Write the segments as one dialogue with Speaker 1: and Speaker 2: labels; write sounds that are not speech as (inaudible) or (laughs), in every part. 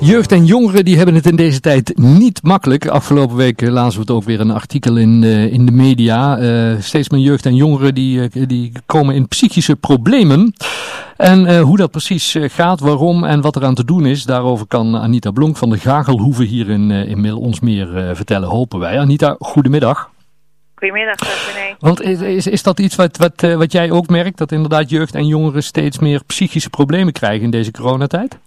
Speaker 1: Jeugd en jongeren die hebben het in deze tijd niet makkelijk. Afgelopen week eh, lazen we het ook weer een artikel in, uh, in de media. Uh, steeds meer jeugd en jongeren die, uh, die komen in psychische problemen. En hoe dat precies gaat, waarom en wat er aan te doen is, daarover kan Anita Blonk van de Gagelhoeve hier in, in Mil ons meer vertellen, hopen wij. Anita, goedemiddag.
Speaker 2: Goedemiddag, René.
Speaker 1: Want is, is, is dat iets wat, wat, wat jij ook merkt, dat inderdaad jeugd en jongeren steeds meer psychische problemen krijgen in deze coronatijd?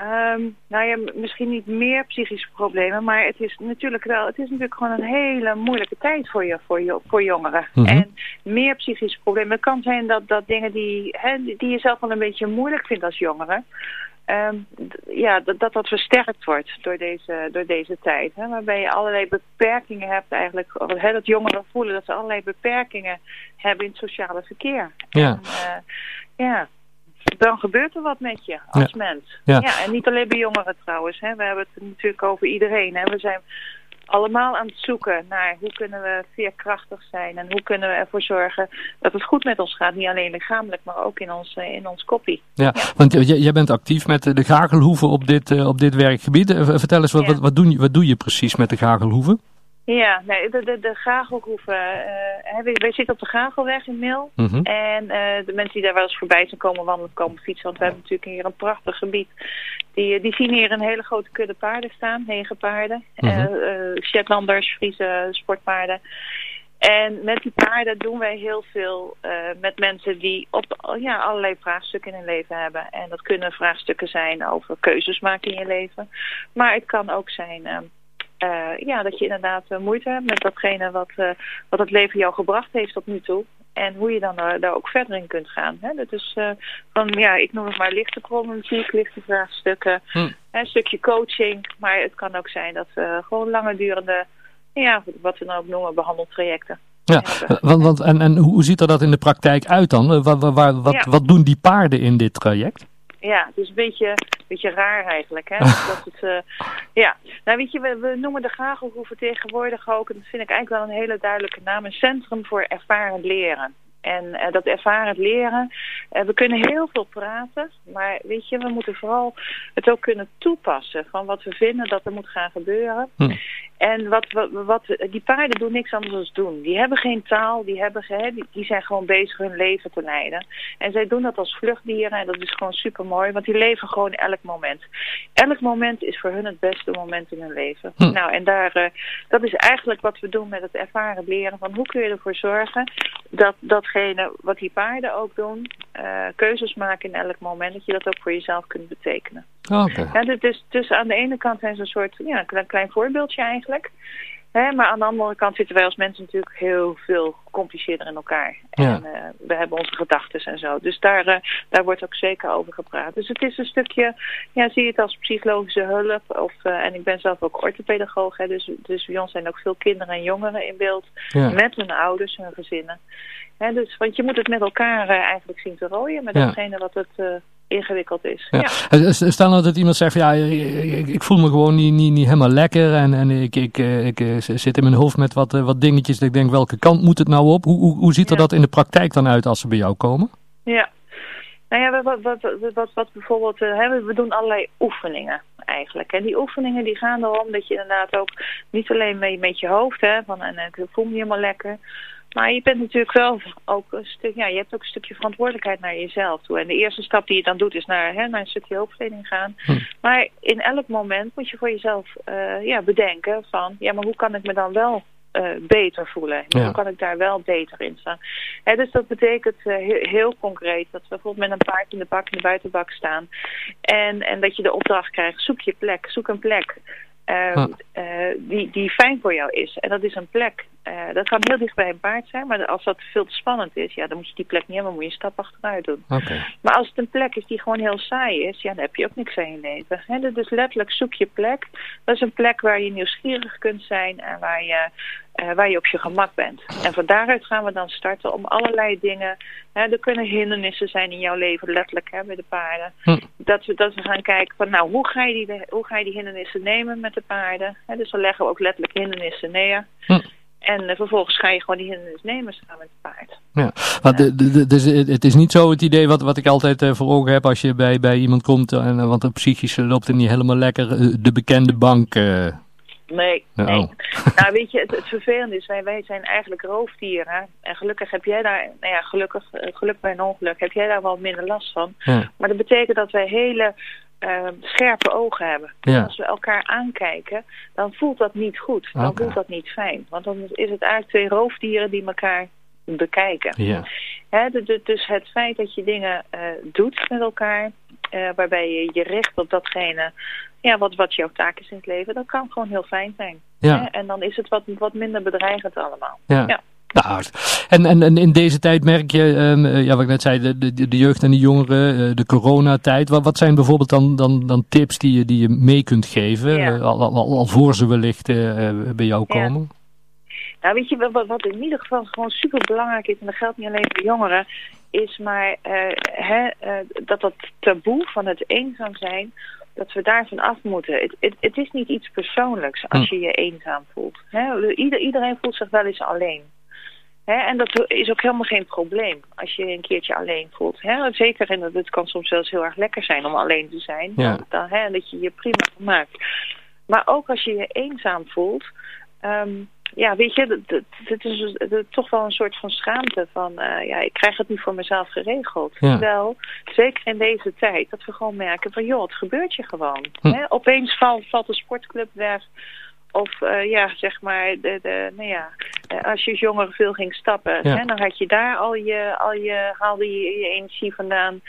Speaker 2: Um, nou ja, misschien niet meer psychische problemen, maar het is natuurlijk wel, het is natuurlijk gewoon een hele moeilijke tijd voor je, voor, je, voor jongeren. Mm -hmm. En meer psychische problemen. Het kan zijn dat, dat dingen die, hè, die je zelf wel een beetje moeilijk vindt als jongere, um, ja, dat, dat dat versterkt wordt door deze, door deze tijd. Hè, waarbij je allerlei beperkingen hebt eigenlijk, hè, dat jongeren voelen dat ze allerlei beperkingen hebben in het sociale verkeer.
Speaker 1: Ja.
Speaker 2: En, uh, ja dan gebeurt er wat met je als
Speaker 1: ja.
Speaker 2: mens.
Speaker 1: Ja.
Speaker 2: ja. en niet alleen bij jongeren trouwens. Hè. We hebben het natuurlijk over iedereen. Hè. We zijn allemaal aan het zoeken naar hoe kunnen we veerkrachtig zijn. En hoe kunnen we ervoor zorgen dat het goed met ons gaat. Niet alleen lichamelijk, maar ook in ons, in ons koppie.
Speaker 1: Ja, ja. want jij bent actief met de Gagelhoeven op dit, op dit werkgebied. Vertel eens, wat, wat, wat, doe, wat doe je precies met de Gagelhoeven?
Speaker 2: Ja, nee, de, de, de Gagelhoeven. Uh, wij, zitten op de Gagelweg in Mil.
Speaker 1: Mm -hmm.
Speaker 2: En uh, de mensen die daar wel eens voorbij zijn komen wandelen, komen fietsen. Want we hebben natuurlijk hier een prachtig gebied. Die, die zien hier een hele grote kudde paarden staan. Negen paarden.
Speaker 1: Mhm.
Speaker 2: Mm -hmm. uh, Shetlanders, Friese sportpaarden. En met die paarden doen wij heel veel uh, met mensen die op ja, allerlei vraagstukken in hun leven hebben. En dat kunnen vraagstukken zijn over keuzes maken in je leven. Maar het kan ook zijn... Uh, uh, ja, dat je inderdaad uh, moeite hebt met datgene wat, uh, wat het leven jou gebracht heeft tot nu toe. En hoe je dan daar ook verder in kunt gaan. Hè? Dat is van, ja, ik noem het maar lichte problematiek, lichte vraagstukken.
Speaker 1: Hm.
Speaker 2: Een stukje coaching. Maar het kan ook zijn dat we gewoon lange durende, ja, wat we dan ook noemen, behandeltrajecten.
Speaker 1: Ja, want, want, en, en hoe ziet er dat in de praktijk uit dan? Wat, wat, wat,
Speaker 2: Ja.
Speaker 1: wat doen die paarden in dit traject?
Speaker 2: Ja, het is een beetje, beetje raar eigenlijk. Hè? (laughs) dat het, uh, ja. Nou weet je, we, we noemen de Gagelhoeven tegenwoordig ook, en dat vind ik eigenlijk wel een hele duidelijke naam, een centrum voor ervarend leren. En uh, dat ervarend leren, uh, we kunnen heel veel praten, maar weet je, we moeten vooral het ook kunnen toepassen van wat we vinden dat er moet gaan gebeuren.
Speaker 1: Hm.
Speaker 2: En wat, wat, wat, die paarden doen niks anders dan doen. Die hebben geen taal, die, hebben, die, die zijn gewoon bezig hun leven te leiden. En zij doen dat als vluchtdieren en dat is gewoon super mooi, want die leven gewoon elk moment. Elk moment is voor hun het beste moment in hun leven.
Speaker 1: Hm.
Speaker 2: Nou, en daar, uh, dat is eigenlijk wat we doen met het ervaren leren. Van hoe kun je ervoor zorgen dat datgene wat die paarden ook doen, uh, keuzes maken in elk moment, dat je dat ook voor jezelf kunt betekenen.
Speaker 1: Okay.
Speaker 2: Ja, dus, dus aan de ene kant zijn ze een soort, ja, een klein voorbeeldje eigenlijk. Hè, maar aan de andere kant zitten wij als mensen natuurlijk heel veel gecompliceerder in elkaar.
Speaker 1: Ja.
Speaker 2: En uh, we hebben onze gedachten en zo. Dus daar, uh, daar wordt ook zeker over gepraat. Dus het is een stukje, ja, zie je het als psychologische hulp. Of, uh, en ik ben zelf ook orthopedagoog. Hè, dus, dus bij ons zijn ook veel kinderen en jongeren in beeld.
Speaker 1: Ja.
Speaker 2: Met hun ouders, hun gezinnen. Hè, dus, want je moet het met elkaar eigenlijk zien te rooien. Met
Speaker 1: Ja.
Speaker 2: datgene wat het ingewikkeld is.
Speaker 1: Ja.
Speaker 2: Ja.
Speaker 1: Stel nou dat iemand zegt van ja, ik, ik voel me gewoon niet, niet, niet helemaal lekker en, en ik, ik, ik, ik zit in mijn hoofd met wat, wat dingetjes dat ik denk welke kant moet het nou op? Hoe, hoe, hoe ziet er
Speaker 2: Ja.
Speaker 1: dat in de praktijk dan uit als ze bij jou komen?
Speaker 2: Ja. Nou ja, wat, wat, wat, wat, wat bijvoorbeeld, hè, we doen allerlei oefeningen eigenlijk. En die oefeningen die gaan erom dat je inderdaad ook niet alleen met, met je hoofd, hè, van en ik voel me helemaal lekker. Maar je bent natuurlijk wel ook een stuk, ja, je hebt ook een stukje verantwoordelijkheid naar jezelf toe. En de eerste stap die je dan doet is naar, hè, naar een stukje hulpverlening gaan.
Speaker 1: Hm.
Speaker 2: Maar in elk moment moet je voor jezelf uh, ja, bedenken van, ja, maar hoe kan ik me dan wel uh, beter voelen?
Speaker 1: Ja.
Speaker 2: Hoe kan ik daar wel beter in staan? Hè, dus dat betekent uh, heel, heel, concreet dat we bijvoorbeeld met een paard in de bak, in de buitenbak staan. En, en dat je de opdracht krijgt, zoek je plek, zoek een plek. Uh,
Speaker 1: Ah.
Speaker 2: uh, die, die fijn voor jou is. En dat is een plek uh, dat kan heel dicht bij een paard zijn, maar als dat veel te spannend is, ja, dan moet je die plek niet hebben, moet je een stap achteruit doen.
Speaker 1: Okay.
Speaker 2: Maar als het een plek is die gewoon heel saai is, ja, dan heb je ook niks aan je leven. He, dus letterlijk zoek je plek. Dat is een plek waar je nieuwsgierig kunt zijn en waar je, uh, waar je op je gemak bent. En van daaruit gaan we dan starten om allerlei dingen. Hè, er kunnen hindernissen zijn in jouw leven, letterlijk hè, met de paarden.
Speaker 1: Hm.
Speaker 2: Dat, we, dat we gaan kijken van, nou, hoe ga je die, hoe ga je die hindernissen nemen met de paarden? Hè, dus dan leggen we ook letterlijk hindernissen neer.
Speaker 1: Hm.
Speaker 2: En uh, vervolgens ga je gewoon die hindernis nemen samen met het paard.
Speaker 1: Ja, de, dus het is niet zo het idee wat, wat ik altijd uh, voor ogen heb als je bij, bij iemand komt, en, uh, want het psychische loopt er niet helemaal lekker, de bekende bank.
Speaker 2: Nee,
Speaker 1: Oh.
Speaker 2: nee. (laughs) nou weet je, het, het vervelende is, wij, wij zijn eigenlijk roofdieren. En gelukkig heb jij daar, nou ja, gelukkig, geluk bij een ongeluk, heb jij daar wel minder last van.
Speaker 1: Ja.
Speaker 2: Maar dat betekent dat wij hele uh, scherpe ogen hebben.
Speaker 1: Ja.
Speaker 2: Als we elkaar aankijken, dan voelt dat niet goed. Dan voelt dat niet fijn. Want dan is het eigenlijk twee roofdieren die elkaar bekijken.
Speaker 1: Ja.
Speaker 2: Dus het feit dat je dingen uh, doet met elkaar, uh, waarbij je je richt op datgene ja, wat, wat jouw taak is in het leven, dat kan gewoon heel fijn zijn.
Speaker 1: Ja.
Speaker 2: Hè? En dan is het wat, wat minder bedreigend allemaal.
Speaker 1: Ja.
Speaker 2: Ja.
Speaker 1: Nou, en, en, en in deze tijd merk je, um, ja, wat ik net zei, de, de, de jeugd en de jongeren, uh, de coronatijd. Wat, wat zijn bijvoorbeeld dan, dan, dan tips die je, die je mee kunt geven,
Speaker 2: Ja.
Speaker 1: uh, al, al, al voor ze wellicht uh, bij jou
Speaker 2: Ja.
Speaker 1: komen?
Speaker 2: Nou, weet je, wat, wat in ieder geval gewoon super belangrijk is, en dat geldt niet alleen voor jongeren, is maar hè, dat dat taboe van het eenzaam zijn, dat we daarvan af moeten. Het, het, het is niet iets persoonlijks als
Speaker 1: Hm.
Speaker 2: je je eenzaam voelt. Hè? Ieder, iedereen voelt zich wel eens alleen. En dat is ook helemaal geen probleem als je een keertje alleen voelt. Zeker, en het kan soms zelfs heel erg lekker zijn om alleen te zijn.
Speaker 1: Ja.
Speaker 2: Dan, dat je je prima maakt. Maar ook als je je eenzaam voelt... Um, ja, weet je, het is het, toch wel een soort van schaamte van, uh, ja, ik krijg het niet voor mezelf geregeld.
Speaker 1: Ja.
Speaker 2: Terwijl, zeker in deze tijd, dat we gewoon merken van, joh, het gebeurt je gewoon.
Speaker 1: Hm.
Speaker 2: Opeens valt, valt de sportclub weg. Of uh, ja, zeg maar, de, de, nou ja, uh, als je als jongere veel ging stappen,
Speaker 1: Ja.
Speaker 2: hè, dan had je daar al je, al je haalde je, je energie vandaan.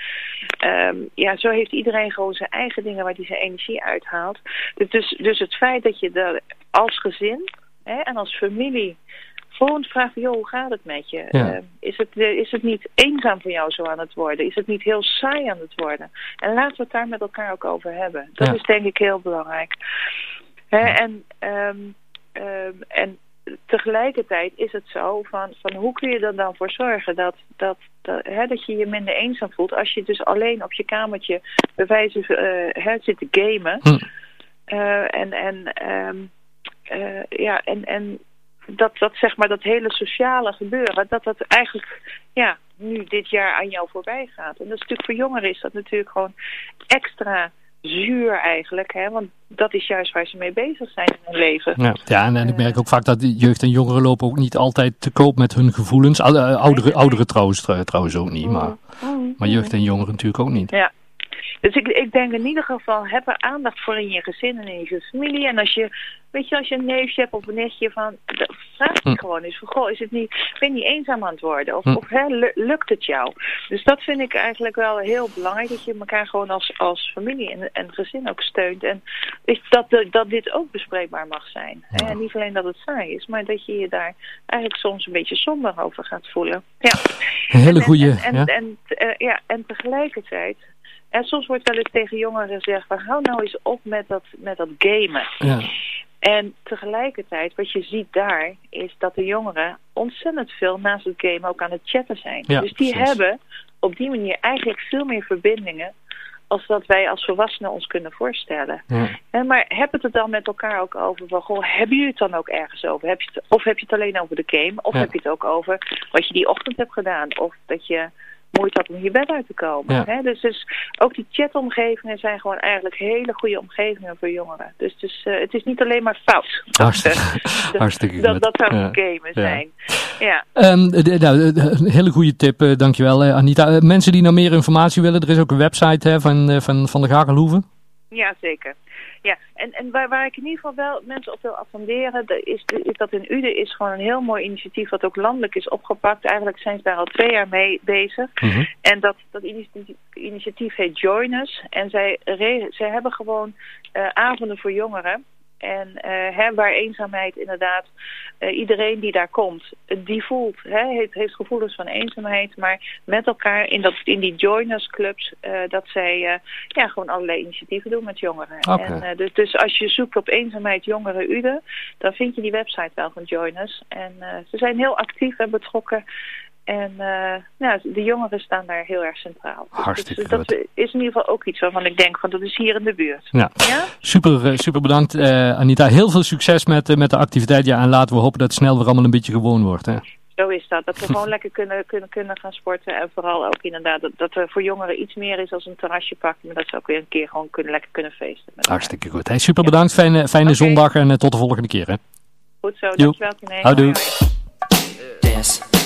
Speaker 2: Um, ja, zo heeft iedereen gewoon zijn eigen dingen waar hij zijn energie uithaalt. Dus, dus, dus het feit dat je er als gezin hè, en als familie gewoon vraagt, joh, hoe gaat het met je?
Speaker 1: Ja.
Speaker 2: Uh, is, het, uh, is het niet eenzaam voor jou zo aan het worden? Is het niet heel saai aan het worden? En laten we het daar met elkaar ook over hebben. Dat
Speaker 1: Ja.
Speaker 2: is denk ik heel belangrijk. Hè, en, um, um, en tegelijkertijd is het zo van, van hoe kun je er dan voor zorgen dat, dat, dat, hè, dat je je minder eenzaam voelt als je dus alleen op je kamertje bij wijze van uh, hè, zit te gamen.
Speaker 1: Hm.
Speaker 2: Uh, en en um, uh, ja, en, en dat, dat zeg maar dat hele sociale gebeuren, dat dat eigenlijk ja, nu dit jaar aan jou voorbij gaat. En dat is natuurlijk voor jongeren is dat natuurlijk gewoon extra zuur eigenlijk, hè? want dat is juist waar ze mee bezig zijn in hun leven.
Speaker 1: Ja, ja en, en ik merk ook vaak dat jeugd en jongeren lopen ook niet altijd te koop met hun gevoelens. Ou- uh, Ouderen, ouderen trouwens, tr- trouwens ook niet, maar,
Speaker 2: Mm.
Speaker 1: maar jeugd en jongeren natuurlijk ook niet.
Speaker 2: Ja. Dus ik, ik denk in ieder geval, heb er aandacht voor in je gezin en in je familie. En als je, weet je, als je een neefje hebt of een nichtje van, vraag je
Speaker 1: Hm.
Speaker 2: gewoon eens van, goh, is het niet, ben je niet eenzaam aan het worden? Of,
Speaker 1: Hm.
Speaker 2: of hè, lu- lukt het jou? Dus dat vind ik eigenlijk wel heel belangrijk, dat je elkaar gewoon als, als familie en, en gezin ook steunt. En dat, dat dit ook bespreekbaar mag zijn. Hè? En niet alleen dat het saai is, maar dat je je daar eigenlijk soms een beetje somber over gaat voelen. Ja.
Speaker 1: Een hele goede,
Speaker 2: En, en,
Speaker 1: ja.
Speaker 2: en, eh, ja, en tegelijkertijd. En soms wordt wel eens tegen jongeren gezegd: van, hou nou eens op met dat, met dat gamen.
Speaker 1: ja.
Speaker 2: En tegelijkertijd, wat je ziet daar, is dat de jongeren ontzettend veel naast het gamen ook aan het chatten zijn.
Speaker 1: Ja,
Speaker 2: dus die
Speaker 1: precies.
Speaker 2: hebben op die manier eigenlijk veel meer verbindingen als dat wij als volwassenen ons kunnen voorstellen.
Speaker 1: ja.
Speaker 2: Hè, maar heb het er dan met elkaar ook over van, goh, hebben jullie het dan ook ergens over? Heb je het, of heb je het alleen over de game? Of
Speaker 1: Ja.
Speaker 2: heb je het ook over wat je die ochtend hebt gedaan? Of dat je moeite had om je bed uit te komen?
Speaker 1: Ja.
Speaker 2: Hè? Dus, dus ook die chatomgevingen zijn gewoon eigenlijk hele goede omgevingen voor jongeren. Dus, dus uh, het is niet alleen maar fout.
Speaker 1: Hartstikke, (laughs)
Speaker 2: dat,
Speaker 1: hartstikke
Speaker 2: dat,
Speaker 1: goed.
Speaker 2: dat zou
Speaker 1: Ja.
Speaker 2: gamen zijn. Ja.
Speaker 1: Um, de, nou, een hele goede tip, uh, dankjewel uh, Anita. Mensen die nou meer informatie willen, er is ook een website hè, van, van, van de Gagelhoeven.
Speaker 2: Ja, zeker. Ja, en, en waar, waar ik in ieder geval wel mensen op wil attenderen, is, is dat in Uden is gewoon een heel mooi initiatief wat ook landelijk is opgepakt. Eigenlijk zijn ze daar al twee jaar mee bezig.
Speaker 1: Mm -hmm.
Speaker 2: En dat, dat initiatief, initiatief heet Join Us. En zij, zij hebben gewoon uh, avonden voor jongeren. En hè, waar eenzaamheid inderdaad, iedereen die daar komt, die voelt, hè, heeft, heeft gevoelens van eenzaamheid, maar met elkaar in, dat, in die joiners clubs, dat zij ja, gewoon allerlei initiatieven doen met jongeren. En, dus, dus als je zoekt op eenzaamheid jongeren Ude, dan vind je die website wel van joiners. En ze zijn heel actief en betrokken en uh, nou, de jongeren staan daar heel erg centraal.
Speaker 1: Dus Hartstikke dus,
Speaker 2: dat is in ieder geval ook iets waarvan ik denk, van dat is hier in de buurt.
Speaker 1: Ja, ja? Super, eh, super bedankt uh, Anita. Heel veel succes met, met de activiteit. Ja, en laten we hopen dat het snel weer allemaal een beetje gewoon wordt. Hè?
Speaker 2: Zo is dat. Dat we gewoon (laughs) lekker kunnen, kunnen, kunnen gaan sporten. En vooral ook inderdaad dat, dat er voor jongeren iets meer is als een terrasje pakken. Maar dat ze ook weer een keer gewoon kunnen, lekker kunnen feesten.
Speaker 1: Hartstikke goed. Hey, super bedankt. Fijne, fijne zondag en tot de volgende keer. Hè?
Speaker 2: Goed zo. Dankjewel.
Speaker 1: Houdoe. Yes.